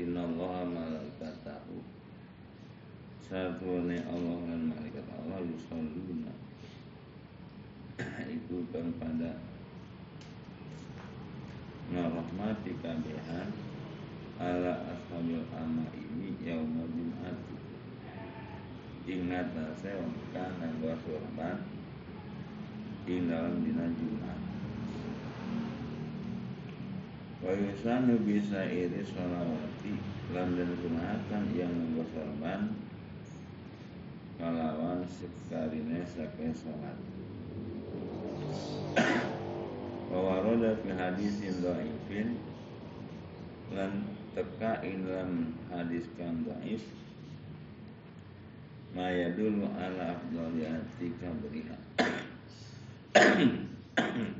Innallaha malaikatahu Satu Allah dan malaikat Allah Yusalluna. Itu kan pada Ngarahmati kabehan Ala ashabil amma ini Yaumul jum'ati Ingat saya Karena gua surban Di dalam dina Wa yusanu bisa iri sholawati Lam dan gunakan yang menggosorban Kalawan sekarine sakai sholat. Wawaroda fi hadisin do'ifin Lan teka ilam hadis kan do'if Maya dulu ala afdaliyati kabriha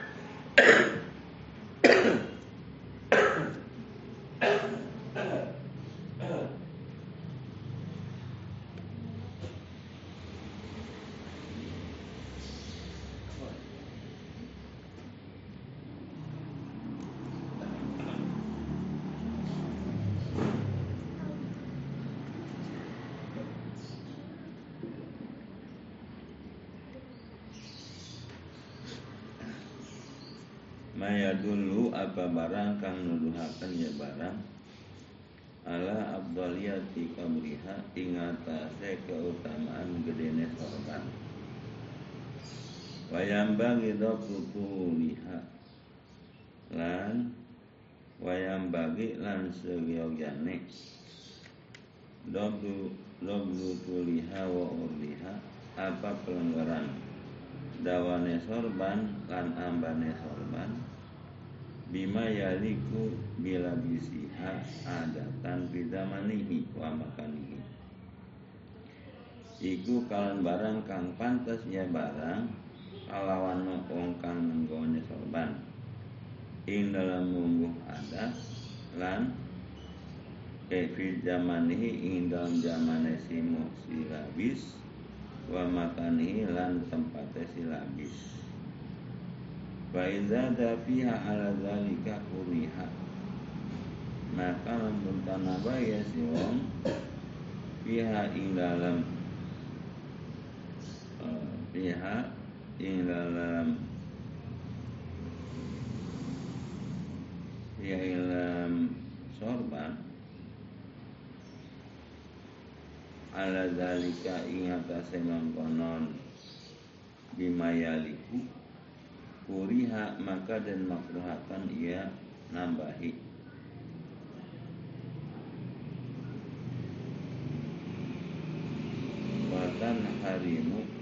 wayam bagi liha. Lan wayam bagi lan seyogyane doblu doblu tuliha wa urliha apa pelanggaran dawane sorban lan ambane sorban. Bima yaliku bila bisiha adatan bidamanihi wa makanihi. Iku kalan barang kang pantas ya barang kalawan wong kang nenggone sorban. Ing dalam mungguh adat lan Efi zamanihi ing dalam zamane si silabis wa makanihi lan tempatnya silabis Wa idza fiha ala zalika kuriha Maka lamun tanaba ya si wong Fiha ing dalam uh, dalam Fiha ing dalam sorban Ala zalika ing Bimayaliku kuriha maka dan makruhatan ia nambahi. Watan harimu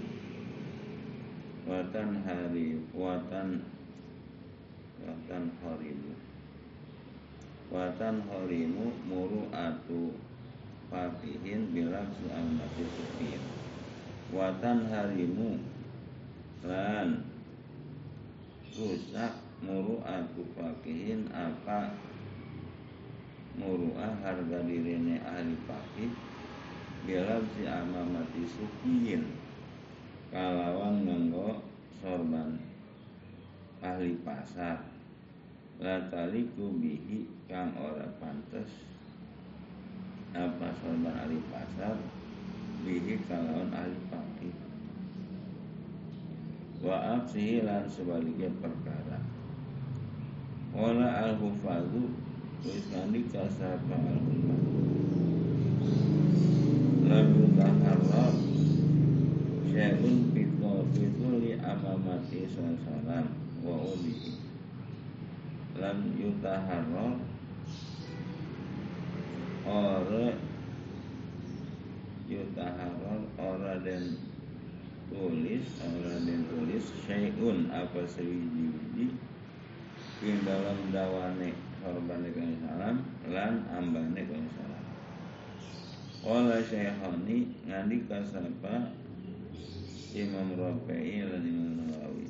watan hari watan watan harimu watan harimu muru atu fatihin bilang su'al mati supir watan harimu lan rusak aku fakihin apa muruah harga direne ahli fakih bilang si amamati sukiin kalawan nganggo sorban ahli pasar la taliku bihi kang ora pantes. Apa sorban ahli pasar? Bihi kalawan ahli fakih wa aksihi lan sebaliknya perkara. Wala al hufazu wis nandi kasapa al syai'un fitno fituli amamati sallam wa ulihi lam yutaharrab ora yutaharrab ora dan tulis orang dan tulis syai'un apa sewiji-wiji yang dalam dawane korban dengan salam lan ambane dengan salam. Qala Syekhani ngandika sapa Imam Rafi'i lan Imam Nawawi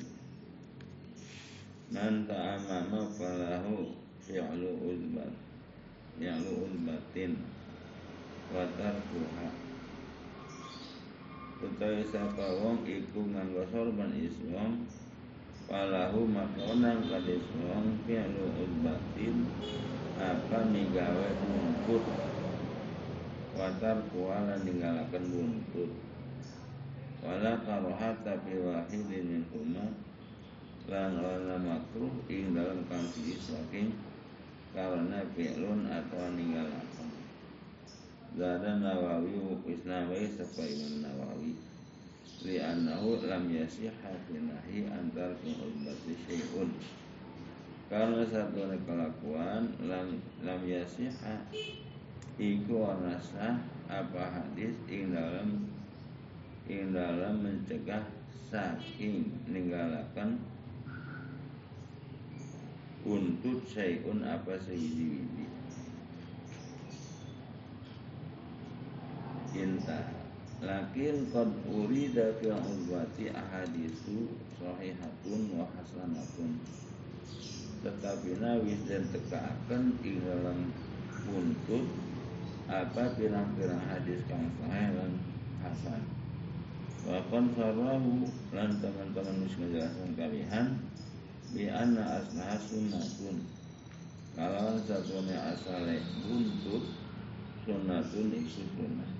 Man ta'amama falahu fi'lu uzbat Fi'lu uzbatin Wa tarkuha. Utawi sapa wong iku nganggo sorban iswong Falahu makonang kadis wong Fi'lu uzbatin Apa migawe buntut. Watar kuala ninggalakan buntut wala karohata fi wahidin min huma. Lan wala makruh ing dalam kang saking karena fi'lun atau ninggalakan Zada Nawawi wis Nawawi Imam Nawawi. Li annahu lam yasihha fi nahi antar kulbati syai'un. Karena satu kelakuan lam lam yasihha iku ana sah apa hadis ing dalam ing dalam mencegah saking ninggalakan untuk sayun apa sehiji-wiji inta. Lakin qad urida fi urwati ahadisu sahihatun wa hasanatun. Tetapi nawis dan tekakan ing dalam buntut apa pirang-pirang hadis kang sahih dan hasan Wakon sarahu lan teman-teman wis ngejelasan kalian bi anna asnaha sunnatun. Kalau satunya asale buntut sunnatun iku sunnah.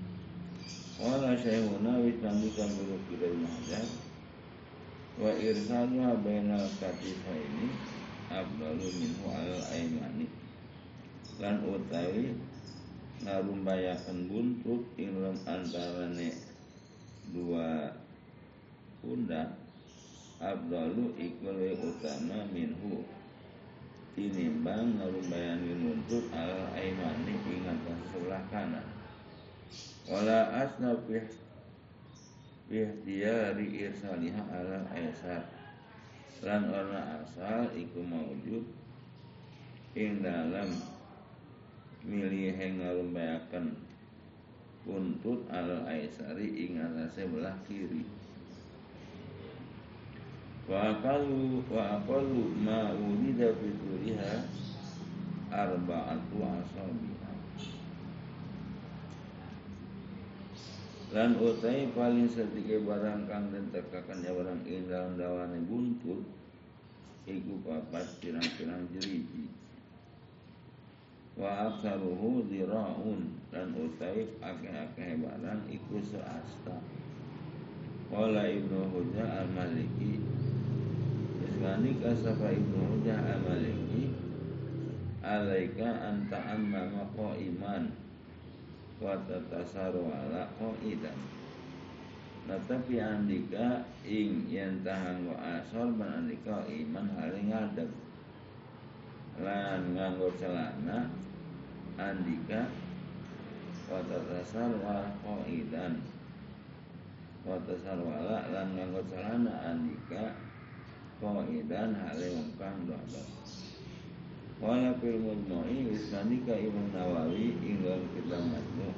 Wala syaihuna wis namikan buruk dari mahjab Wa irsaluha bainal katifa ini Abdalu minhu al aimani Lan utawi Narumbayakan buntut Inlam antarane dua pundak abdalu ikul utama minhu. Tinimbang ngarumbayan nuntut al aimani ingat sebelah kanan. Wala asna fih fihtiyari irsaliha ala aisar lan warna asal iku maujud. Ing dalam milih ngarumbayakan buntut al aisari ing sebelah kiri. Wa aqalu wa aqalu ma urida fi arba'atu asabiha lan utai paling sedikit barang kang dan tekakan ya barang ing dalam dawane buntut iku papat pirang-pirang jeriji wa aksaruhu diraun dan utai akeh-akeh barang iku seasta. Wala Ibnu Hujah al-Maliki Ismani kasafa Ibnu Hujah al-Maliki Alaika anta amma maqo iman Wa tatasaru ala idan Nah tapi andika ing yang tahan wa asor ban andika iman haling ngadeg lan nganggo celana andika watatasar wa qaidan watasar wala lan nganggo celana andika qaidan hale kang dodo. Wala fil mujmu'i ismanika Imam Nawawi inggal kita majmu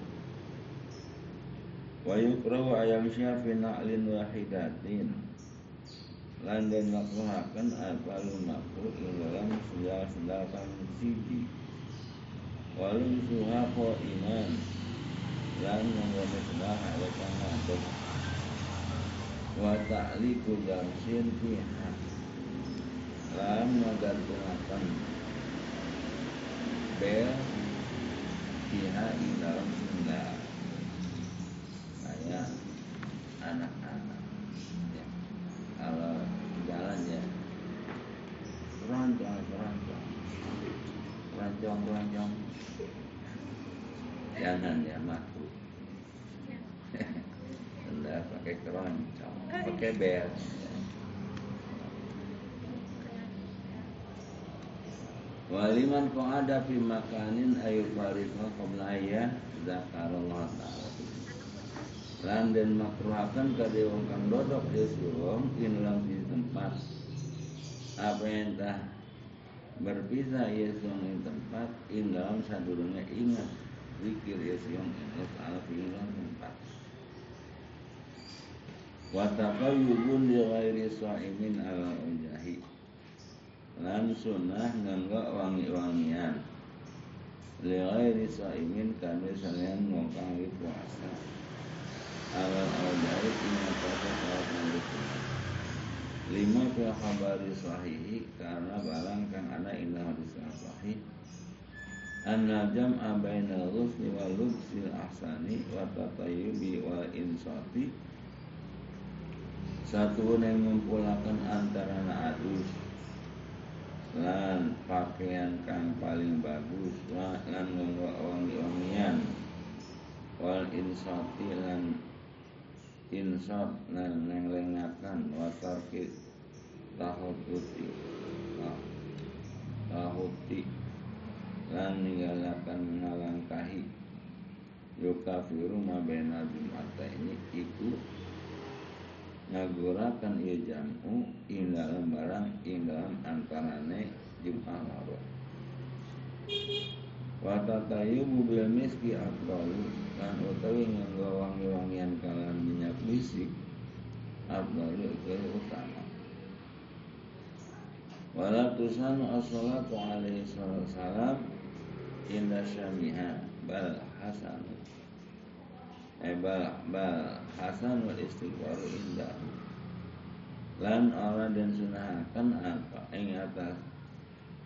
wa yukrahu ayam syafi na'lin wahidatin lan den makruhaken alfalul makruh ing dalam sendal-sendal kang siji. Walun suha ko iman. Lan menggone sendal hale kang ngadeg wa ta'liku damsin fiha. Lan ngagantungaken bel fiha ing dalam sendal kayak anak-anak ya. kalau jalan ya keroncong keroncong keroncong keroncong jangan ya makruh anda pakai keroncong pakai bel. Waliman kau ada fi makanin ayu farifah qabla ayah zakarallah ta'ala. Lan makruhakan ka wong kang dodok di wong in di tempat apa yang tah berpisah ya di tempat in dalam sadurunge ingat zikir ya siang ingat ala fi'lan empat wa taqayyubun li ghairi sha'imin ala ujahi lan sunnah nganggo wangi-wangian. Li ghairi sha'imin kanu salian ngongkang puasa. Ala ujahi ing atase salat nang lima fil khabari sahihi karena barang kang ana inna hadis sahih. Anna jam'a bainal ghusli wal lubsil ahsani wa tatayyubi wa insati. Satu yang mengumpulkan antara adus lan pakaian kang paling bagus lan wangi-wangian. Wal insati lan insat lan nenglengakan watarki tahuti tahuti lan ninggalakan ngalangkahi yukafiru mabena jumata ini iku ngagurakan ia jamu ing dalam barang ing dalam antarane jum'ah loro wa tatayyubu bil miski afdalu lan utawi nganggo wangi-wangian kalan minyak bisik afdalu iku utama wala tusanu as-salatu alaihi salam inda syamiha. Bal hasanu eh bal bal hasan wal istighfaru indah lan orang dan sunahkan apa ing atas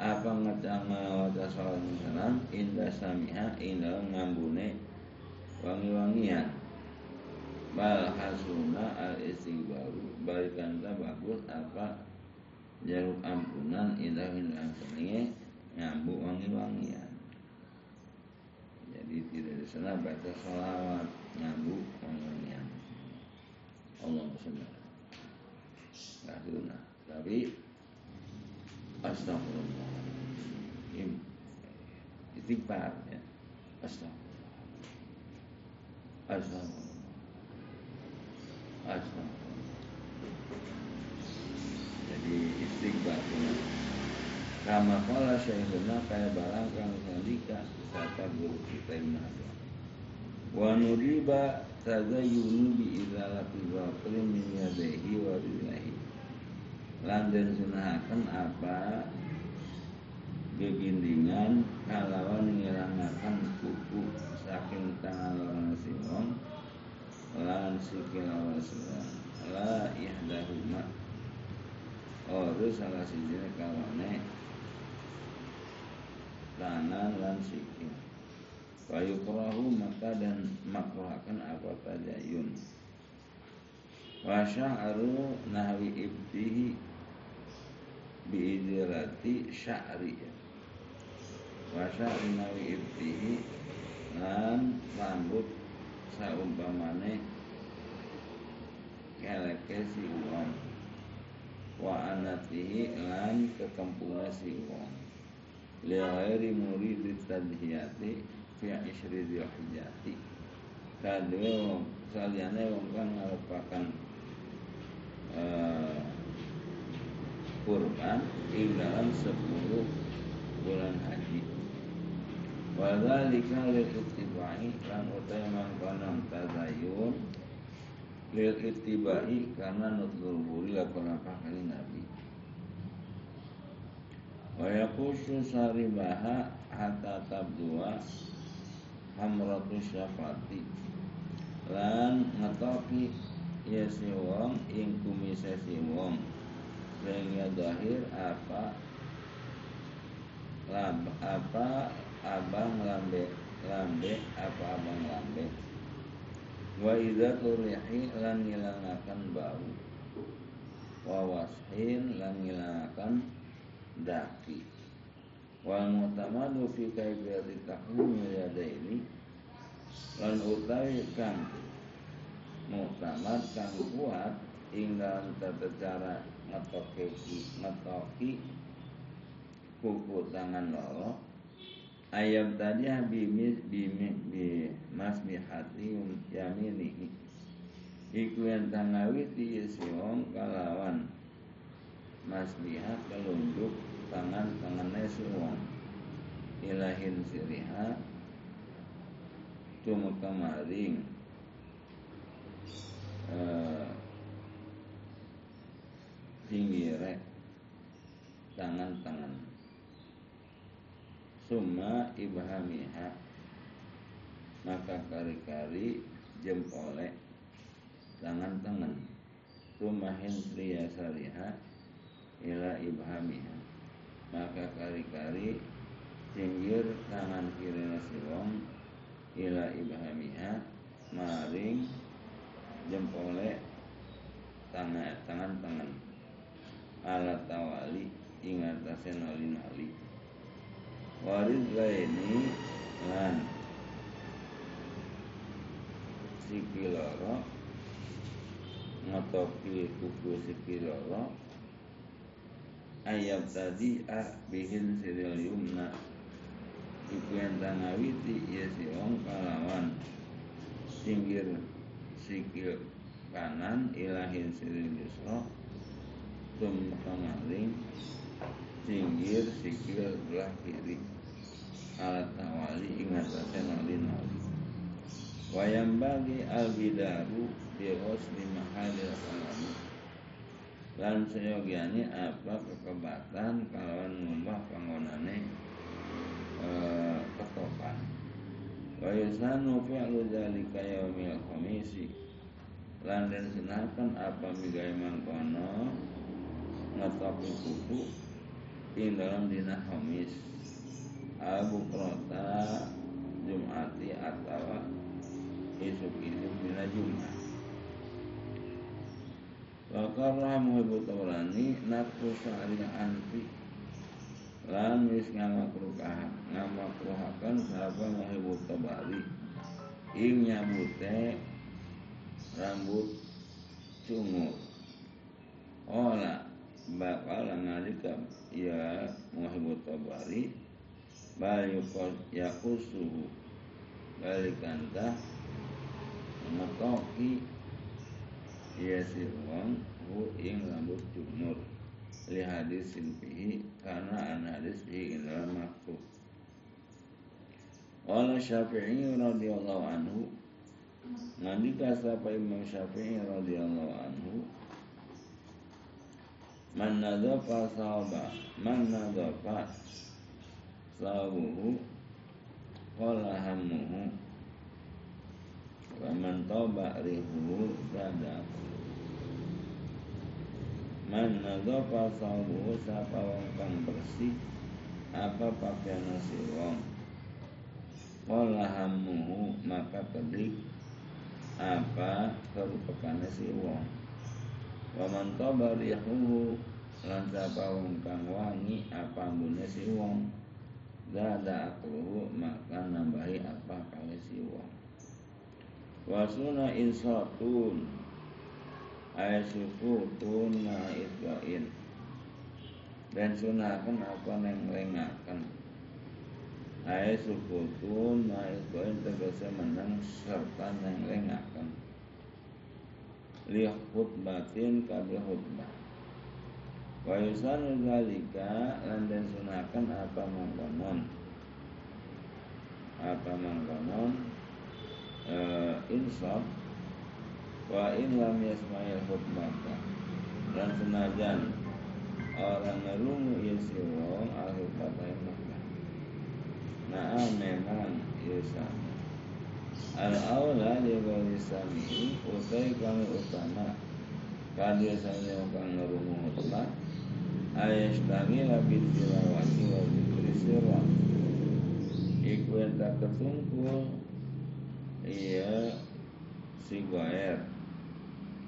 apa ngecanga wajah salam salam indah samiha indah ngambune wangi-wangian. Bal hasuna al istighfaru balikan bagus apa jaluk ampunan indah indah senenge nyambu wangi-wangian jadi tidak di sana baca salawat nyambu wangi-wangian Allah bersama nggak sunnah tapi astagfirullah. Istighfar ya. Astagfirullah. Astagfirullah. Astagfirullah di istighfar Kama kala syekhuna kaya barang kang sandika Sata guru kita Ibn Hajar Wa nuriba tazayyunu bi izalati batil min yadehi wa sunahakan apa? Gegindingan kalawan ngirangakan kuku saking tangan orang simong lan sikil awal la ihdahuma Itu salah siji kawane tangan lan sikil. Perahu maka dan makruhakan apa tajayun. Wa sya'ru nahwi ibtihi biidirati sya'ri. Wa sya'ru nahwi ibtihi lan rambut saumpamane keleke si uang wa anatihi lan kekempuna si wong. Li muridi tadhiyati fi isri dzulhijjati kadhe wong wong uh, kurban dalam 10 bulan haji. Wa dzalika lan lil ittibai karena nutul buri lakon apa kali nabi? Wa yakushu saribaha hatta tabdua hamratu syafati. Lan ngetoki ya si wong ing kumise wong. Sehingga dahir apa? Lab, apa? Abang lambe lambe apa abang lambe wa idza turihi lan ngilangaken bau. Wa washin lan ngilangaken daki. Wal mutamadu fi kaifiyati tahmim yadaini lan utawi kang mutamad kang kuat ing dalam tata cara ngetoki ngetoki kuku tangan loro ayam tadi bimis bimis bi mas hati yamini iku yang tangawiti siwong kalawan. Mas lihat kelunjuk tangan tangannya siwong ilahin siriha tumeka maring eh, tangan-tangan summa ibhamiha. Maka kari-kari jempole tangan-tangan rumahin pria sariha ila ibhamiha. Maka kari-kari pinggir tangan kiri nasi wong ila ibhamiha. Maring jempole tangan tangan-tangan ala tawali ingatase noli-noli. warid laini lan sikiloro ngotopi kuku sikiloro ayat tadi ah bihin siril yumna. Iku yang tangawiti ya si wong kalawan. Singgir sikil kanan ilahin siril yusra. Tum kamaring singgir sikil belah kiri. Alat tawali ingat nali nali wayam bagi al bidaru di mahalil kalami lan seyogiani apa kekebatan kalawan ngubah panggonane e, ketopan. Wa yusanu fi'lu dzalika yaumil khamisi lan den sunakan apa migai mangkono ngetopi kuku ing dalam dina Hamis. Abu Prota Jumati atau isuk-isuk dina Jumat. Wakarra muhibu taurani Nakru sa'ri anti. Lan wis ngamakruhakan Ngamakruhakan Sapa muhibu tabari Ing nyabute Rambut Cungur Ola bakal ngalika ya muhibut tabari. Bal yukos yakusuhu balikantah matoki ya sirwan hu ing rambut jumur. Li hadis fihi karena an hadis fihi adalah makruh Wala Syafi'i radhiyallahu anhu Nandika sapa Imam Syafi'i radhiyallahu anhu Man nadhafa sawba Man nadhafa Sawbuhu Qala hammuhu Wa man tawba rihuhu Zada Man nadhafa sawbuhu Sapa wong kang bersih Apa pakaian nasi wong? Qala hammuhu Maka kedik Apa kerupakan nasi wong Waman toba rihuhu lan sapa kang wangi apa ambune si wong? Dada akluhu maka nambahi apa kawe si wong. Wasuna insatun Ay sukutun na itbain Dan sunahkan apa neng rengakan Ay sukutun na itbain Tegese menang serta neng rengakan li khutbatin kabeh khutbah. Wa yusanu zalika lan den sunakan apa mangkonon. Apa mangkonon? E, insaf. Wa in lam yasma'il khutbata. Dan senajan orang ngerungu isi wong al khutbata nah memang yusanu al aula li ghairi sami utai kang utama kadia sami kang ngerungu mutlak ayash tangi labit tilawati wa zikri sirra iku tak ketungkul iya si goer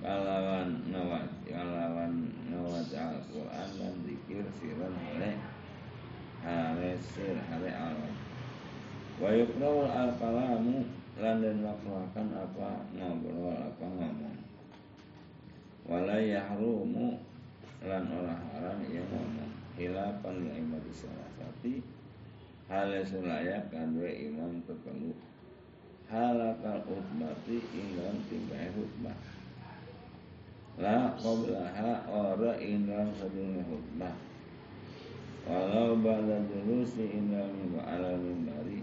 kalawan nawat kalawan nawat Al-Quran dan zikir siran hale hale sir hale alam wa yukrawul al-kalamu lan dan makruhkan apa ngobrol apa ngomong. Wala yahrumu lan ora haram ya ngomong. Hilafan li imam salasati. Hal sulaya kadwe imam tertentu halakal utmati ingam tingkai hutbah la qablaha ora ingam sadurunge hutbah walau ba'da dulusi ingam ala mimbari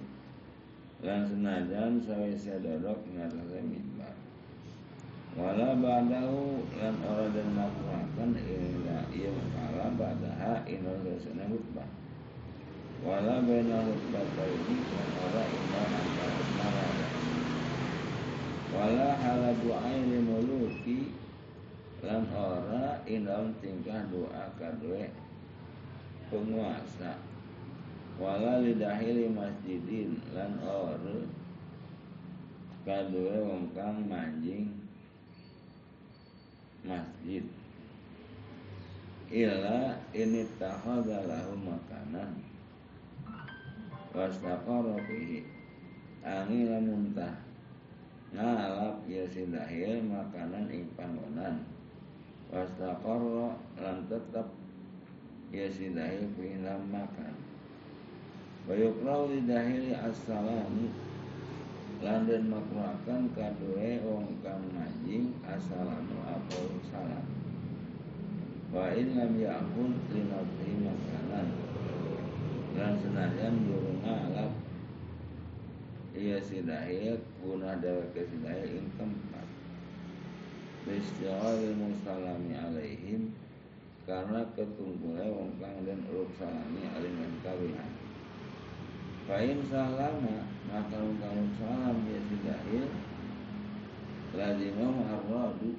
lan senajan sawise dodok ngatasé mimbar wala ba'dahu lan ora den makruhaken ila ieu kala ba'daha ina sesana khutbah. Wala baina khutbataini lan ora ina antara marada wala hala du'ai muluki lan ora ina tingkah doa kadue penguasa wala lidahili masjidin lan ora kadue wong kang manjing masjid. Illa ini takhadha lahu makanan. Wastaqara fihi angin muntah. Ngalap ya sidahil makanan ing panggonan. Wastaqara lan tetep ya sidahil fihi makan wa yukrau lidahili as-salamu lan den makruhaken kadue wong kang manjing assalamu apa salam. Wa in lam ya'khud li nafsi makanan. Lan senajan durung ngalap iya sidahil guna ke sidahil ing tempat. Bistighal musalami alaihim karena ketunggulnya wong kang den urut salami aliman kawihan Fa'in salama maka kalau salam ya tidak lazimah arradu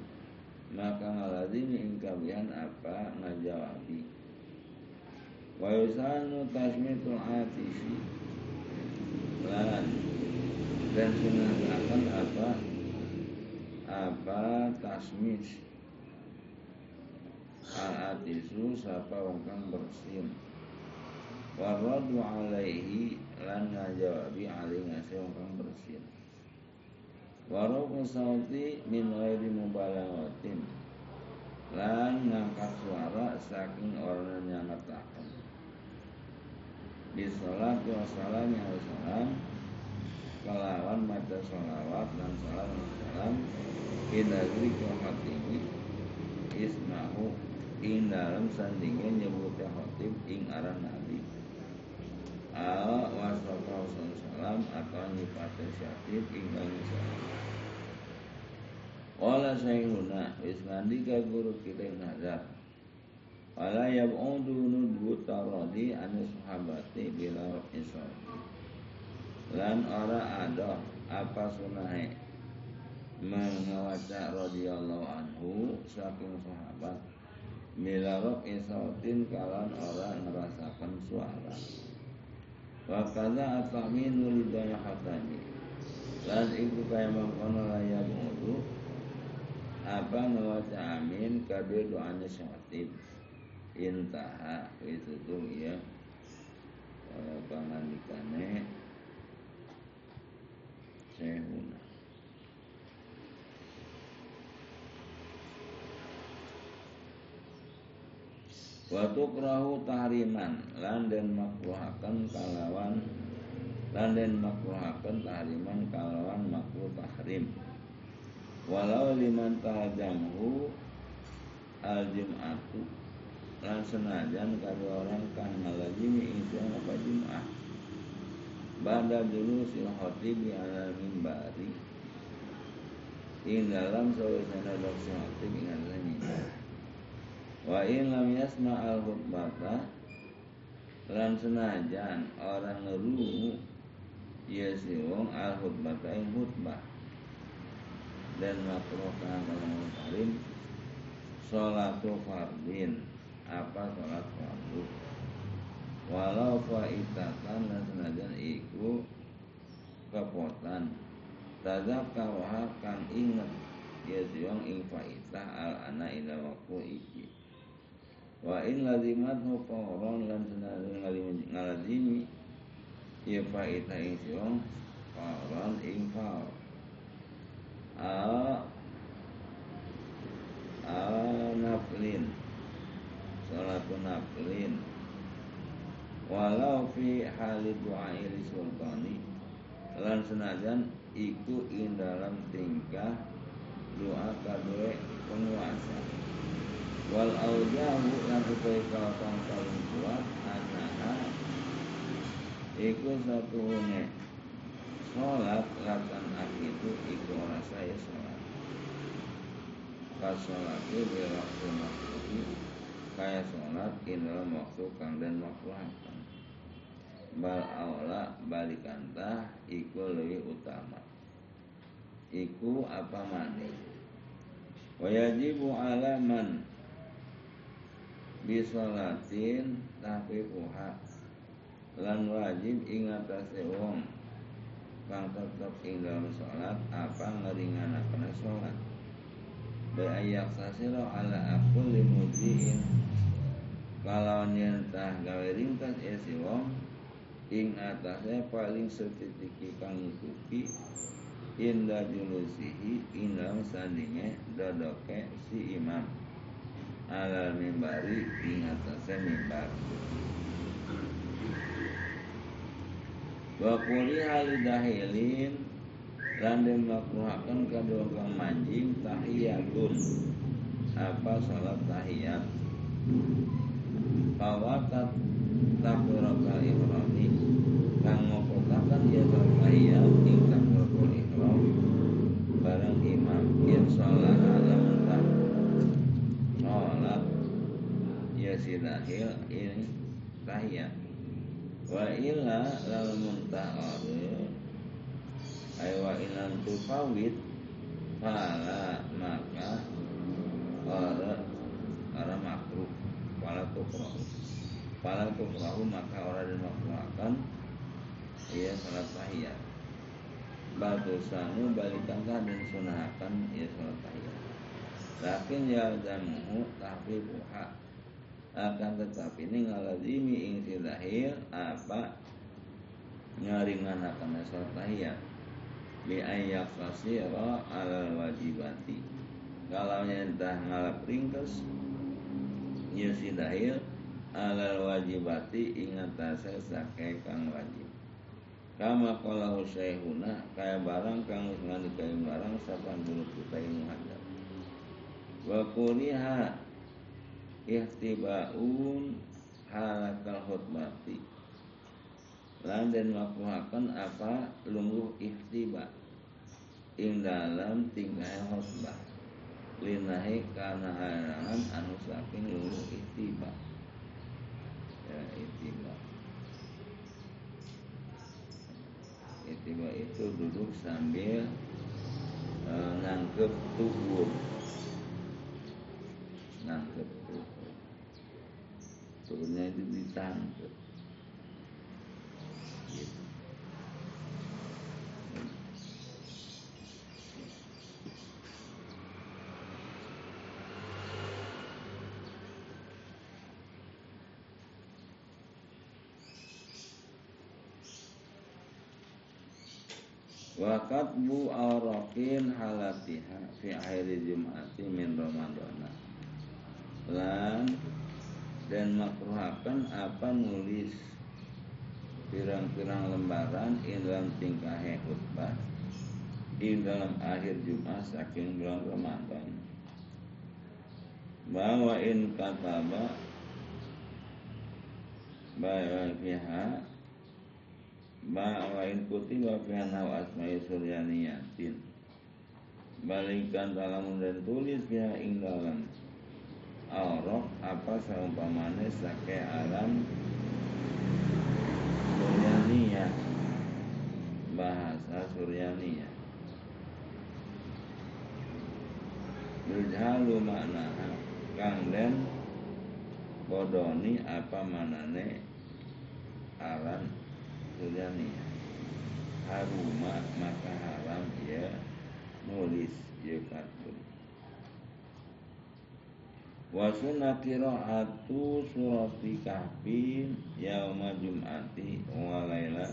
maka ngalazimi ingkabihan apa? Ngajawabi wa yusanu tasmitul atisi lan dan sunahkan apa? Apa tasmis? Al atisu sapa wong kang bersin. Waradu alaihi lan ngajawabi alih ngasih orang bersin. Waruku sauti min ghairi mubalaghatin lan ngangkat suara saking orang yang ngetakan di sholat wa salam ya salam. Kelawan maca sholawat dan salam salam. Inagri hatimi ismahu ing dalam sandingnya nyebutnya khatib ing aran nabi al wasofa salam atau nyipate syakir ingkang Wala sayhuna wis ngandika guru kita nazar. Wala yab'udu nudbu taradi anu sahabati bila isawati Lan ora ada apa sunahe. Mengawaca radhiyallahu anhu saking sahabat bila roh isawatin kalan orang ngerasakan suara wa kaza ataminu lidaya hatani lan iku kaya mangkono laya mudu apa ngawaca amin kabeh doanya syatib intaha itu tuh ya pangandikane. Sehuna Waktu perahu tahriman lan den makruhaken kalawan lan den makruhaken tahriman kalawan makruh tahrim. Walau liman tajamhu al jum'atu lan senajan kalau orang kan ngalajimi itu apa jum'ah. Bada dulu si khatib ala mimbari Ing dalam sawisana dok si khatib ing ala mimbari Wa in lam yasma al khutbata lan senajan orang ngerungu ya si wong al khutbata ing khutbah dan makruh kalau karim salatu fardin apa salat fardu? Walau faitatan dan senajan iku kepotan. Tadzakkaruha kan inget ya si wong ing faitah al ana ila waktu iki wa in lazimat fawron lan senajan ngalazimi ya faita ing ing faw a a naflin salatun naflin. Walau fi hali du'ai sultani lan senajan iku ing dalam tingkah doa kadue penguasa wal aujahu lan utai kalapan paling kuat anaha iku satu ne sholat lakan itu iku ora saya sholat. Itu waktu makruhi kaya sholat indal waktu kang dan makruhakan bal aula balikantah iku lebih utama. Iku apa mani? Wajibu alaman bisolatin puha lan wajib ingatase wong. Kang tetep ing dalam salat apa ngeringanake salat Baik ayak sasiro ala aku limudiin Kalau nyentah gawe ringkas ya si wong Ing atasnya paling setitiki kang ngikuti Indah julusihi dalam sandingnya dodoke si imam Alal mimbari ing atasnya mimbar wa hal dahilin lan den makruhaken kadua kang manjing tahiyatun. Apa salat tahiyat? Pawatat takbiratul ihrami kang ngopotakan ya salat tahiyat ing takbiratul ihram bareng imam yen salat alam tak salat ya sidahil ini tahiyat wa illa lal muntahar ay wa ilam tufawid fala maka ora ora makruh. Fala tukrahu fala tukrahu maka ora dimakruhkan ia salat tahiyat. Batu sanu balikangkah dan sunahakan ia salat tahiyat. Lakin ya damuhu tahfifuha akan tetapi ini ngalazimi ing silahil apa? Nyaringan akan salat tahiyat bi ayyak fasira alal wajibati. Kalau nyentah ngalap ringkes ya silahil alal wajibati ingat asa sake kang wajib. Kama kalau syekhuna kaya barang kang ngani kaya barang sapan bulu kita yang hadap. Wa ihtibaun halakal khutbati. Lan dan makruhakan apa? Lungguh ihtiba ing dalam tingkah khutbah. Linahi karena halangan anu saking lungguh ihtiba ya ihtiba ihtiba itu duduk sambil e, nangkep tubuh. Nangkep turunnya itu ditangkap gitu. Wakat bu arokin halatiha fi akhir jum'ati min ramadana Lan dan makruhakan apa nulis pirang-pirang lembaran in dalam tingkah khutbah di dalam akhir Jumat saking bulan Ramadan. Bahwa in kataba bahwa fiha bahwa in kutiba fiha nawa asma'i suryaniyatin. Balikan dalam dan tulis fiha ing dalam Aurok apa seumpamane sake alam Suryania Bahasa Suryania Yujhalu makna Kang den Bodoni apa manane Aran Suryania Haruma maka haram ya Nulis kartun wa sunnah qiraatu surati kahfi yauma jum'ati wa laila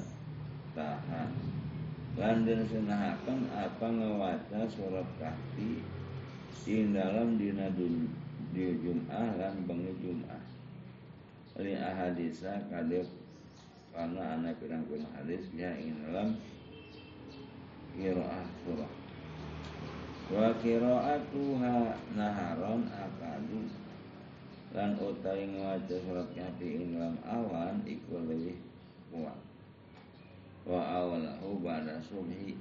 tahan lan den sunahaken apa ngawaca surat kahfi di dalam dina di Jum'ah lan bengi Jum'ah. Li ahadisa kadep karena anak pirang-pirang hadis ya ing dalam qiraah surah wa qiraatuha naharon akadu. Lan utawi ngawaca surat kahfi ing dalam awan iku lebih kuat. Wa awalahu ba'da subhi.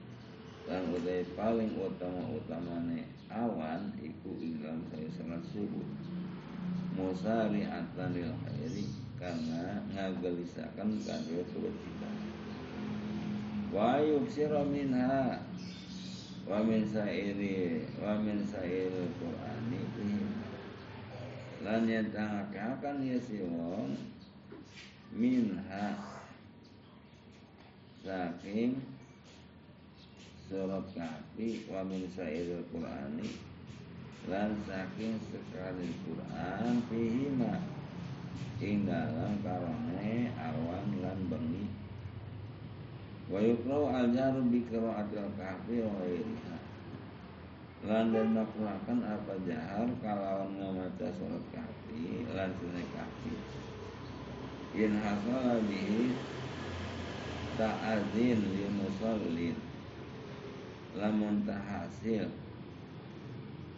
Dan utai paling utama utamane awan iku ilam saya salat subuh musari atanil khairi karena ngagelisakan kangge kebajikan wa yubsira minha wa min sairi wa min sairi qur'ani. Lan yantahakakan ya si wong minha. Saking surat kahfi wa min sairil qur'ani. Lan saking sekali Quran fihima. Ing dalam karone awan lan bengi wa yukrau al jaru bi qiraatil kahfi wa ghairiha. Lan dan makruhakan apa jahar kalawan ngamaca surat kahfi lan sunai kahfi. In hasala bihi ta'adzin li musallin. Lamun tahasil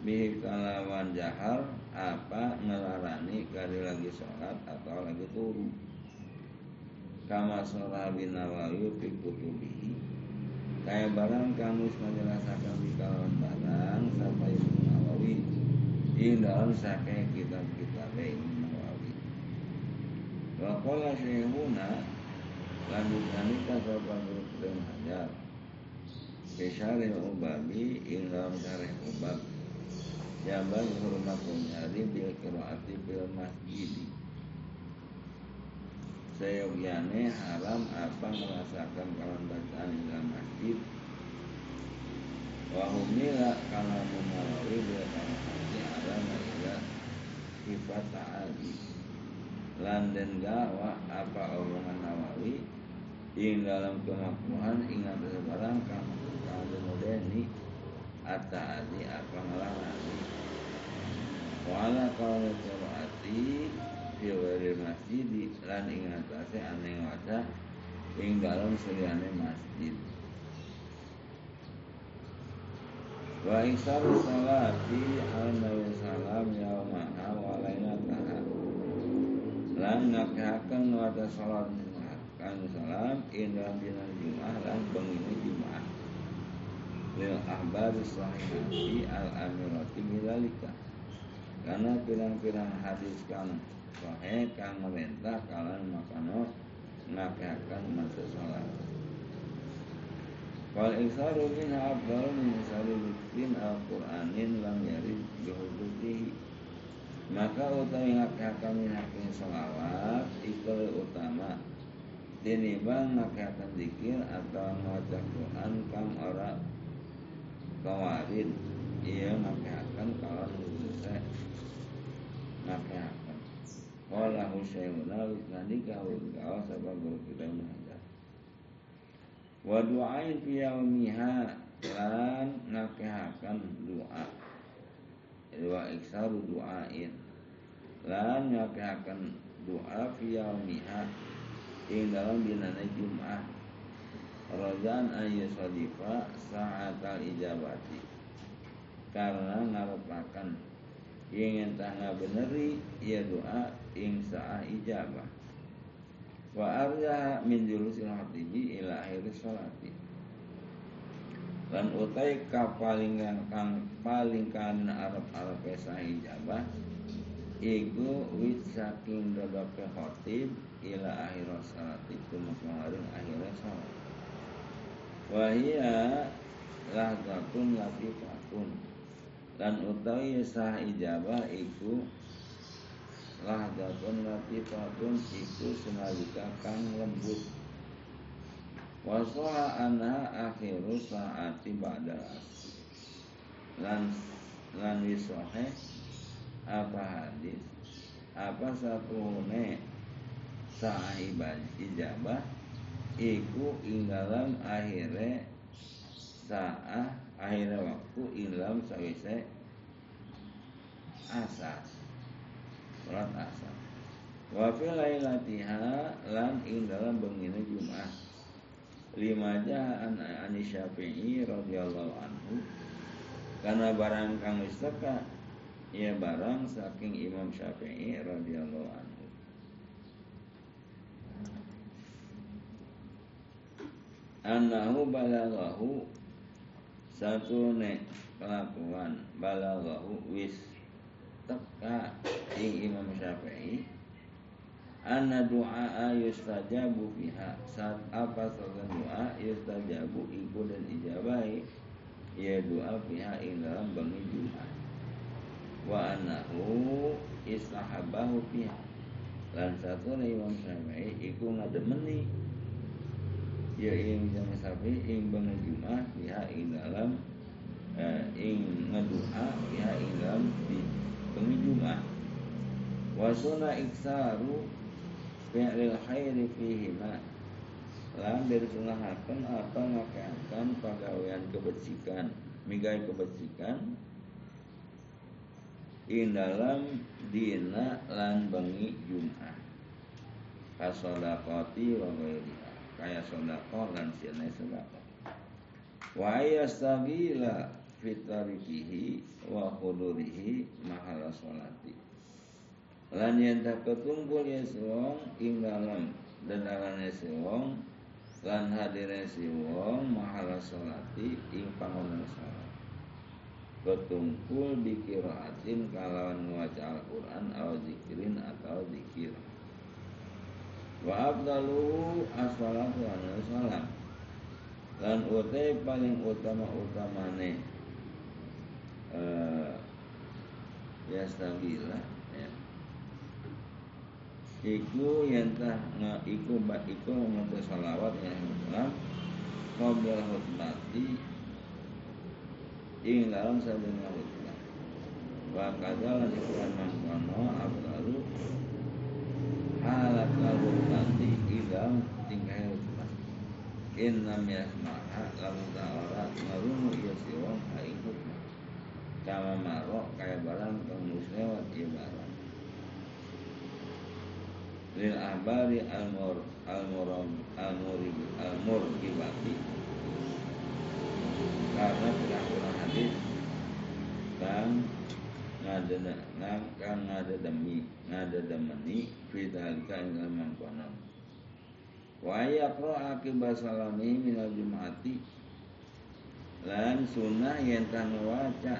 bihi kalawan jahar apa ngelarani kali lagi sholat atau lagi turu kama sholat bin nawawi fi kutubihi kayak barang kamu menjelaskan di kalawan barang sampai Nawawi di dalam sakai kitab-kitab Nawawi wa qala syekhuna lanjutan kita sahabat guru Hajar Bisyarih ubabi ing dalam syarih ubab. Jambal hormat mencari bil kiraati bil masjid Seyogyane haram apa merasakan kawan bacaan di dalam masjid? Wahumila kalau menawi bil hati haram ila sifat ta'ali. Landen gawa apa omongan nawawi? Ing dalam kemakmuhan ingat sebarang kamu Kalau modeni At-ta'ali apa ngelangani Wala kalau qiraati fi ghairi masjid lan ing atase ane waca ing dalem saliyane masjid. Wa isar salati ala nabi salam yaumaha wa lailataha. Lan ngakahaken waca salat kan salam ing dalam dina Jumat lan bengi Jumat. Lil ahbari sahihati al-amirati bilalika karena pirang-pirang hadis kang sahih kang merintah kalan makano ngakeakan masa salat. Wal iksaru min afdal min isari bikin al-Qur'anin lam yarid bihudutihi Maka utawi ngakeakan min hakin salawat Ikal utama Dinimbang ngakeakan zikir atau ngaca Quran kang ora kawarin Ia ngakeakan kalan khususnya nakehaken Wala husayyuna wisnanika Wikawa sabab kita mengajar. Wa du'ain fi yaumiha Lan nakehaken doa Wa iksaru du'ain. Lan nakehaken doa fi yaumiha Ing dalam binana Jum'ah. Rojan ayu sadifa sa'atal ijabati. Karena ngarepakan ingin tangga beneri ia doa ing sa'ah ijabah. Wa arja min julusil hatibi ila akhir sholati lan utai ka paling kang paling kan Arab Arab sah ijabah iku wit saking dodoke khotib ila akhir sholati kumarin akhir sholat wahia lahzatun latifatun dan utawi sah ijabah iku lahdatun latifatun iku senalika kang lembut. Wasoha anha akhiru saati ba'da lan lan wisohe apa hadis? Apa sapune sah ijabah? Iku ing dalam akhire saah akhirnya waktu ilam sawise asar sholat asar wa fi lailatiha lan ing dalam bengine Jumat. Lima an ani Syafi'i radhiyallahu anhu. Karena barang kang wis ya barang saking Imam Syafi'i radhiyallahu anhu. Annahu balaghahu satu ne kelakuan balaghahu wis teka ing Imam Syafi'i anna du'a yustajabu fiha. Saat apa saja doa yustajabu iku dan ijabai ya doa fiha ing dalam bangi wa annahu istahabahu fiha. Lan satu Imam Syafi'i iku ngademeni ya ing Imam Syafi'i ing bangi Jumat fiha ing dalam eh, ing ngedoa fiha ing dalam di bangi Jumat wa sunna iksaru fi'lil khairi fihima. Lan dari sunahaken apa ngakakan pagawean kebajikan migai kebajikan in dalam dina lan bengi Jumat. Kasodakoti wa kaya sodako lan sianai sodako. Wa yastabila fitarikihi wa khudurihi mahala sholati lan yen tak ketumpul ya wong ing dalam dendarane si wong lan hadire si wong mahala salati ing panggonan salat ketumpul di kiraatin kalawan waca Al-Quran atau zikirin atau zikir wa abdalu as-salatu ala salam. Lan utai paling utama utamane uh, ya. Stabilah iku yentah nga iku mbak iku maca salawat ya Islam qabla khutbati ing dalam sadurunge khutbah. Wa kadza lan mangkono abdalu idam tinggal in lam yasmaha lamun ta'ala ngarunu iya siwong ha ing khutbah kama marok kaya barang kang muslewat iya barang. Lil abari al mur al muram al murib al murkibati karena pirang hadis kang ngada nang kang ngada demi ngada demeni fidalika ing dalam kono wa yaqra akibat salami minal jumati lan sunnah yang tan waca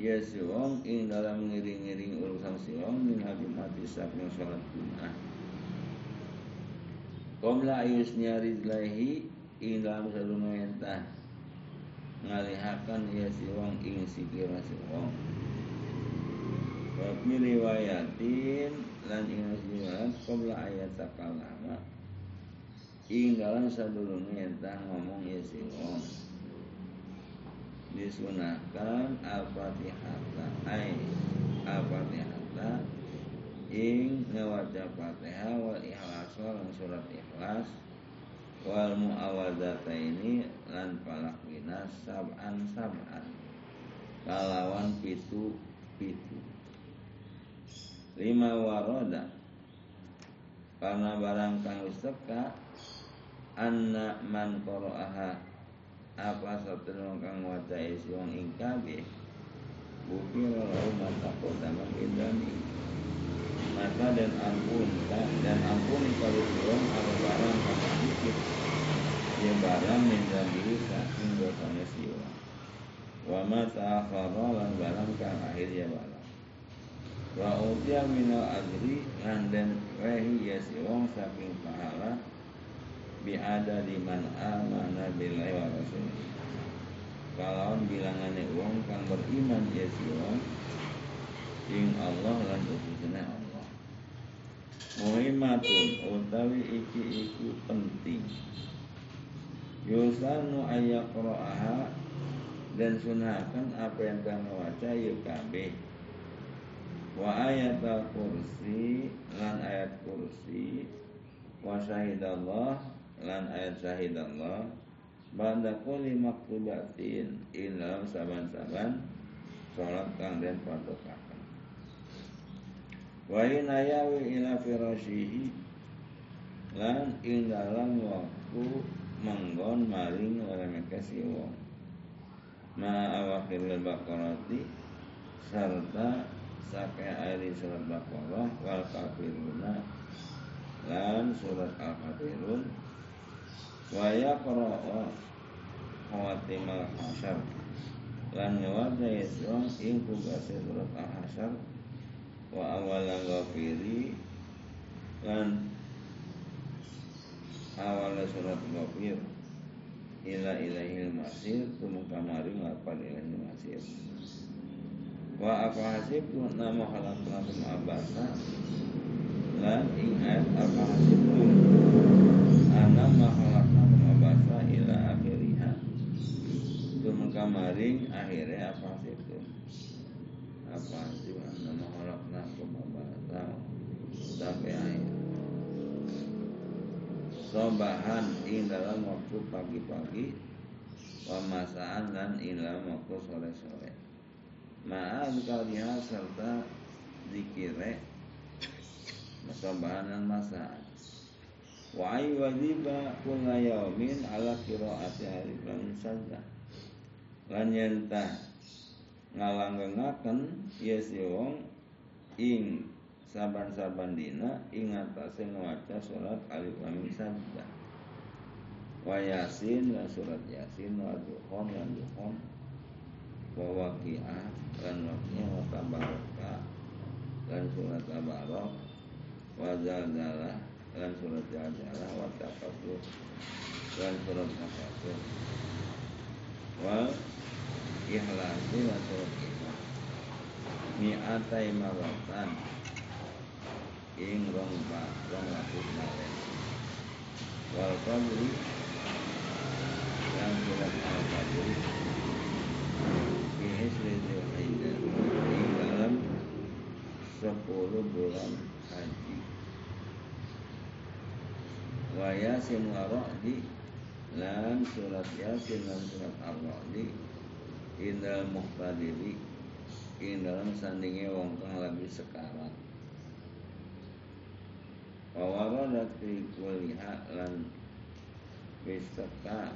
ya si wong ing dalam ngiring-ngiring urusan si wong min habib mati saking sholat Jumat. Komla ayusnya rizlahi ing dalam sadunga entah ngalihakan ya si wong ing sikira si Wabi riwayatin lan ing riwayat komla ayat sakalama ing dalam sadurunge entah ngomong ya si wong disunahkan al-fatihata ay al-fatihata ing ngawaca fatihah wal ikhlas wal surat ikhlas wal muawadata ini lan palak winas sab'an sab'an. Kalawan pitu pitu lima waroda. Karena barang kang wis teka anna man qara'aha apa satria kang waca isi wong ing kabeh lalu mata kodama kedami maka dan ampun dan ampun kalau wong ada barang kang sedikit. Ya barang menjadi saking dosanya siwa wa mata lan barang kang akhir ya barang wa utia minal ajri lan den rehi ya si wong saking pahala biada di man amana billahi wa rasulih kalawan bilangane wong kang beriman ya si wong ing Allah lan utusane Allah. Muhimmatun utawi iki iku penting. Yusanu ayaqra'aha dan sunahkan apa yang kang waca ya kabeh wa ayat kursi lan ayat kursi. Wa syahidallah lan ayat syahid Allah Banda kuli maktubatin Ilam saban-saban. Sholat kang den padokakan Wa inayawi ila firashihi Lan ing dalam waktu Menggon maring oleh mekasi wong Ma awakil bakarati Serta Sake airi surat Baqarah Wal kafiruna Lan surat Al-Kafirun wa yaqra'a khawatimal hasyar lan nyawaja yasrong ing pugase surat al-hasyar. Wa awalan ghafiri lan awalnya surat ghafir. Ila ilahil masir tumeka mari ngapal ilahil masir wa apa hasib nama khalaqnakum abasa. Lan ing ayat apa hasib ana makhalaqnakum abasa ila akhiriha. Tumeka maring akhirnya apa hasib apa hasib ana makhalaqnakum abasa. Sampai akhir. Sobahan ing dalam waktu pagi-pagi pemasaan dan ing dalam waktu sore-sore ma'al kaliha serta dikire sobahan dan masaan wa ay wajiba kulla yaumin ala qiraati alif lam saja. Lan yentah ngalanggengaken ya si wong ing saban-saban dina ing atase maca salat alif lam mim sajdah wa yasin lan surat yasin wa dukhon lan dukhon wa waqi'ah lan waqi'ah wa tabaraka lan surat tabarak wa lan surat zalzalah wa takabbur lan surat takabbur wa ikhlasi lan surat ikhlas mi'atai maratan. Ing rong ba rong lapis malen wal qadri yang surat al qadri fi isri dzulhijjah ing dalam sepuluh bulan haji wa yasin wa ra'di lan surat yasin lan surat ar-ra'di indal muhtadiri ing dalam sandinge wong kang lebih sekarat Wawaradat fi kuliha lan Wistaka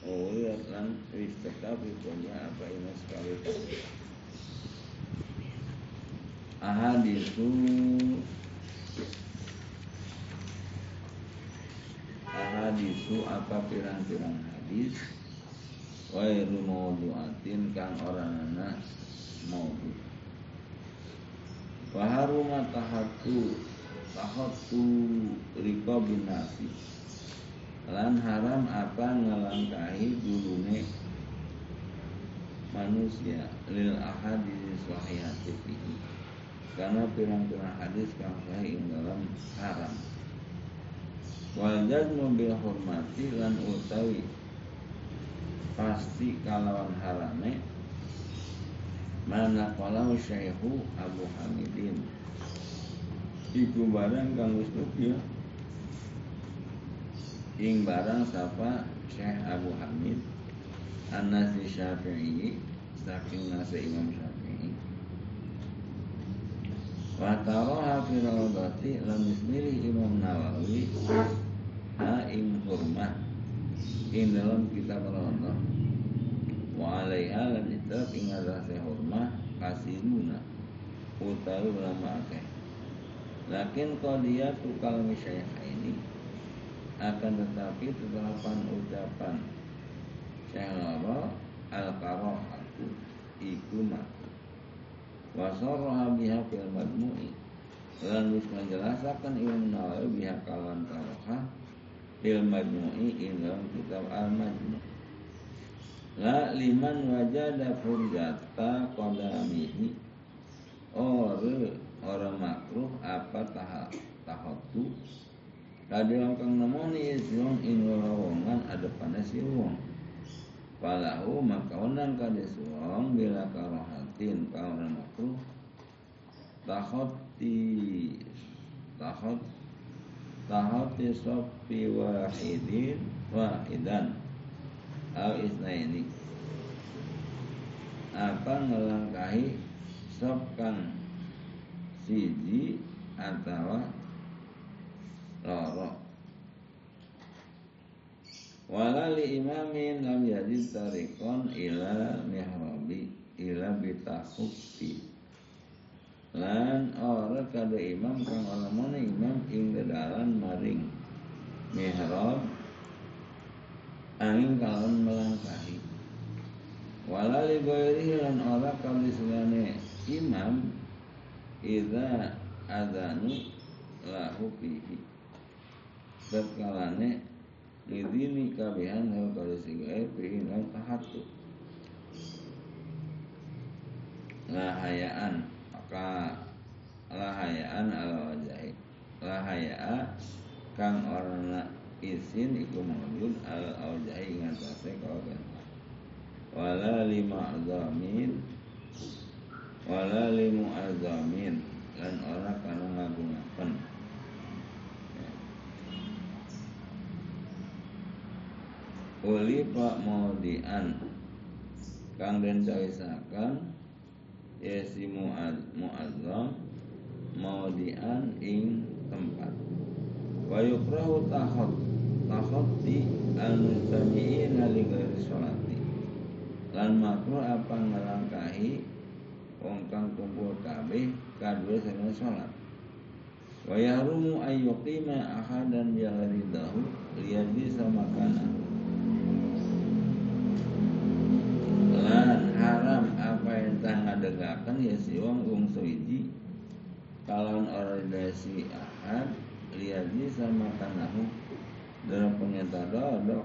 Uliat lan fi kuliha apa ini sekali Ahadisu Ahadisu apa pirang-pirang hadis? Wairu maudu'atin kang orang anak maudu. Waharuma tahatu tahatu riko binasi Lan haram apa ngelangkahi dulune manusia? Lil ahadis sahihati fihi. Karena pirang-pirang hadis kang sahih dalam haram. Wal jazmu bil hormati lan utawi pasti kalawan harame mana kalau syaihu Abu Hamidin. Iku barang kang wis ya Ing barang sapa Syekh Abu Hamid An-Nasi Syafi'i Saking nasi Imam Syafi'i. Wa taroha fi rawdati Lam ismili Imam Nawawi Ha ing hurmah dalam kitab rawdah Wa alaiha lan itab ing adase hurmah Kasiruna Utawi ulama akeh. Lakin tukal misyayah ini akan tetapi tetelapan ucapan Syahlara al-karohatu Iku maka Wasarroha biha fil Dan wis menjelaskan Imam Nawawi biha kawan karoha Fil madmu'i dalam kitab al-majmu' La liman wajada furjata qadamihi. Ore orang makruh apa tahap tahatu Tadi kang nemoni wong ing lowongan ada panas si wong. Falahu maka onan kade wong bila karohatin kawan makruh tahoti tahot tahoti sopi wahidin wahidan al isnaini apa ngelangkahi sop kang siji atau loro walali imamin lam jadi tarikon ila mihrabi ila bitahukti lan ora kada imam kang ora imam ing dalan maring mihrab angin kalon melangkahi. Wala li ghairihi lan ora selane imam idza adanu lahu fihi tatkalane lidini kabihan hal kali sigae fihi lan tahatu lahayaan maka lahayaan ala wajahi lahaya kang orna isin iku maujud al aujahi ngatasé kawakan wala lima azamin wala limu azamin lan ora kana ngagungaken Uli pak maudian kang den cawisakan yasi muazzam maudian ing tempat. Wa yukrahu tahot tahoti al-mustami'ina li ghairi sholati. Lan makruh apa ngelangkahi wong kang kumpul kabeh kadue sing salat wa yahrumu ayyuqima ahadan yaridahu liyajlisa makana ya si wong wong suwiji kalon ordasi ahad liadi sama tanahu dalam pengentar dodok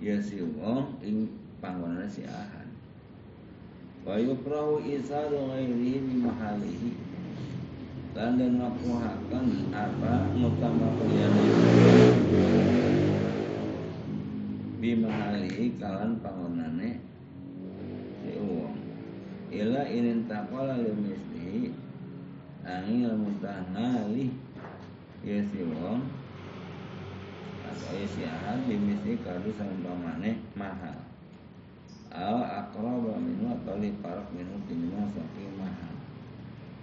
ya si wong ing panggonan si ahad. Wa yukrahu isadu ghairihi mahalihi. Lan dan makruhakan apa ngutama keliyane bi mahalihi kalan panggonane ila inin taqala limislihi angin mutanali ya si wong atau ya si ahad dimisi kadu saumpamane mahal al akraba minu atau li parak minu tinima saking mahal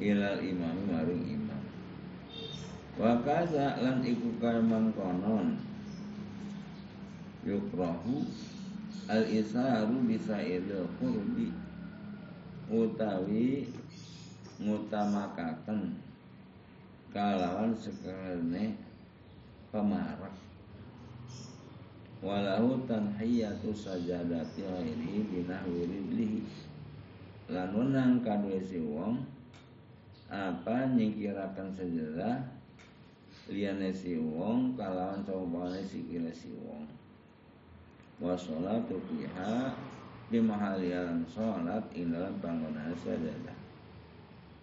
ilal imam maring imam. Wa kaza lan iku kalman konon. Yukrahu al isaru bisa idul qurbi utawi ngutamakaken kalawan sekelene pemarak walahu tanhiyatu sajadati ghairi binahwi ridlihi. Lan wenang kadue si wong apa nyingkirakan sejadah liyane si wong kalawan cobane sikile si wong. Wa sholatu di mahali alam sholat ing dalam panggonan sajadah.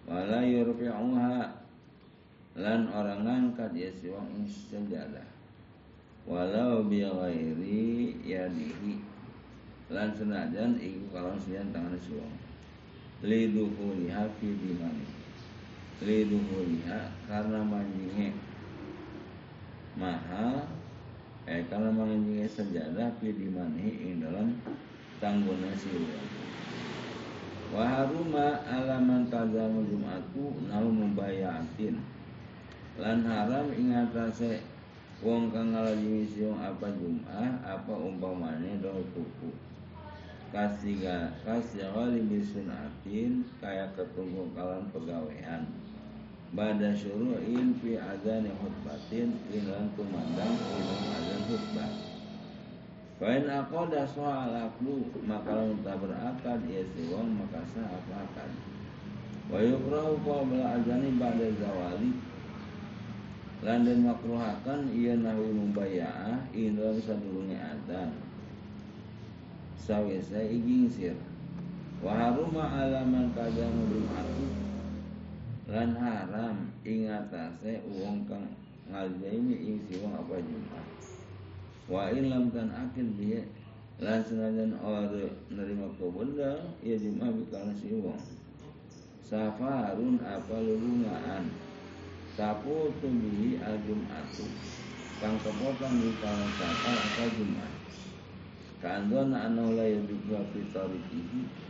Wala yurfi'uha. Lan orang ngangkat ya si wong ing sajadah. Walau bi ghairi yadihi. Lan senajan iku kalau sian tangan si wong. Liduhuliha fi dimani. Liduhuliha karena manjinge mahal eh karena manjinge sajadah fi dimani ing dalam tanggungnya si wong wa haruma alaman tazamu jum'atu nau mubayatin lan haram ing atase wong kang ngalajimi siung apa jum'ah apa umpamane do tuku. Kasiga kasigali bisunatin kaya ketunggu kalan pegawean. Bada syuru'in fi azani khutbatin Ilan kumandang ilan azan khutbah Fain aqoda soal aklu Maka lamun tak berakad Ya siwang maka sah akad Wa yukrahu qabla azani ba'da zawali. Lan dan makruhakan Ia nahu membaya'ah Ilan sadurungi azan Sawisa igingsir Wa haruma alaman kadamu aku lan haram ing atase wong kang ngaljaimi ing si wong apa jumat wa in lam tan akil biye lan senajan ora nerima benda ya jumat bikana si wong. Safarun apa lulungaan sapu tumbihi al jumatu kang kepotong di kalan safar apa jumat. Kandona anu la yudhwa fitorikihi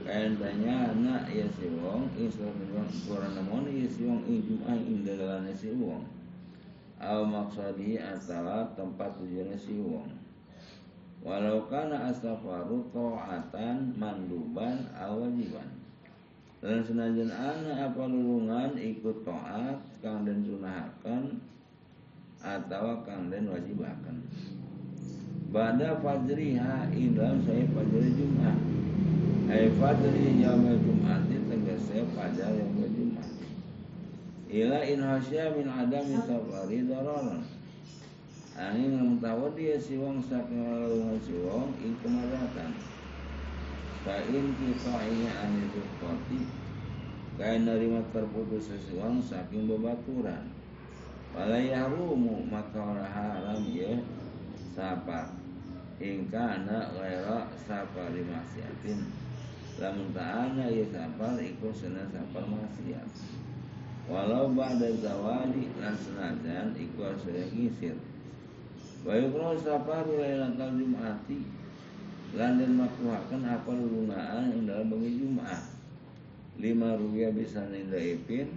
Kayantanya anak ya si wong Isra wong kurang namun ya si wong ing jum'ah ing dalalane si wong Aw maksudi adalah tempat tujuannya si wong. Walau kana asafaru ta'atan manduban aw wajiban. Dan senajan anak apa lulungan ikut taat kang den sunahaken atau kang den wajibakan. Bada fajriha ing dalam saya fajri Jumat. Ay fajri yaumil Jum'ati tegese fajar yaumil Jumat Ila in hasya min adami safari dararan. Angin mengetahui dia si wong saking lalu si wong ing kemadatan Kain kita ini anil koti Kain nerima terputus sesuang saking bebaturan. Wala yahrumu maka orang haram ya Sapa. Ingkana ghaira safari maksiatin. Lamun ta'ana ya safar iku sena safar maksiat walau ba'da zawali lan senajan iku asaya gisir wa yukro safar lailatul jum'ati lan den apa lulungaan ing dalam bengi Jumat lima ruya bisa ipin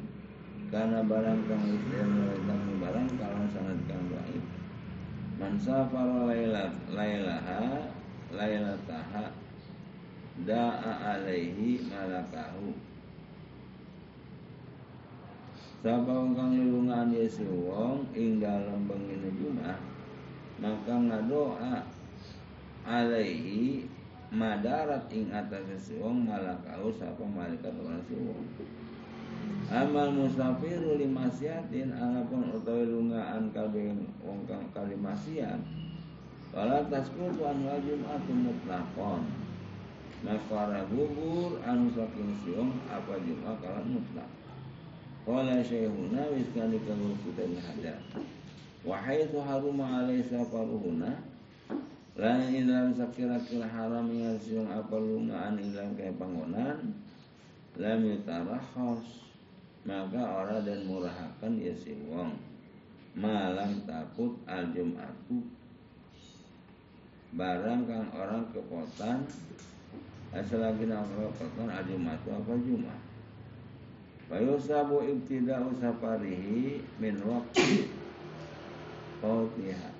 karena barang kang istilah mulai barang kalau sangat kang baik Man safara laylat laylaha laylataha da'a alaihi malakahu Sapa wong kang lelungan Yesu wong ing dalem bengine Jumat maka ngadoa alaihi madarat ing atas wong malakahu sapa malaikat orang wong. Amal musafiru limasiatin anapun utawi lungaan kabeh wong kang kali maksiat wala tasqutu an wal jum'atu mutlaqon maka gugur anu saking siung apa jumat kalan mutlak Qala syekhuna wis kali kanggo kita hadat wa haitsu haruma alai safaruhuna lan ilam sakira-kira haram yang siung apa lungaan ilang kaya pangonan lam yutarahhas maka orang dan murahakan ya si wong. Malam takut al jumatu. Barang kang orang kepotan lagi nak kepotan al jumatu apa jumat Fayusabu ibtida'u safarihi min waktu Qautiha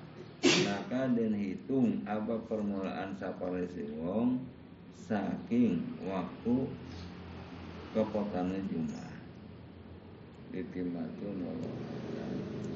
Maka dan hitung apa permulaan safari si wong Saking waktu kepotannya Jumat. Itimatun So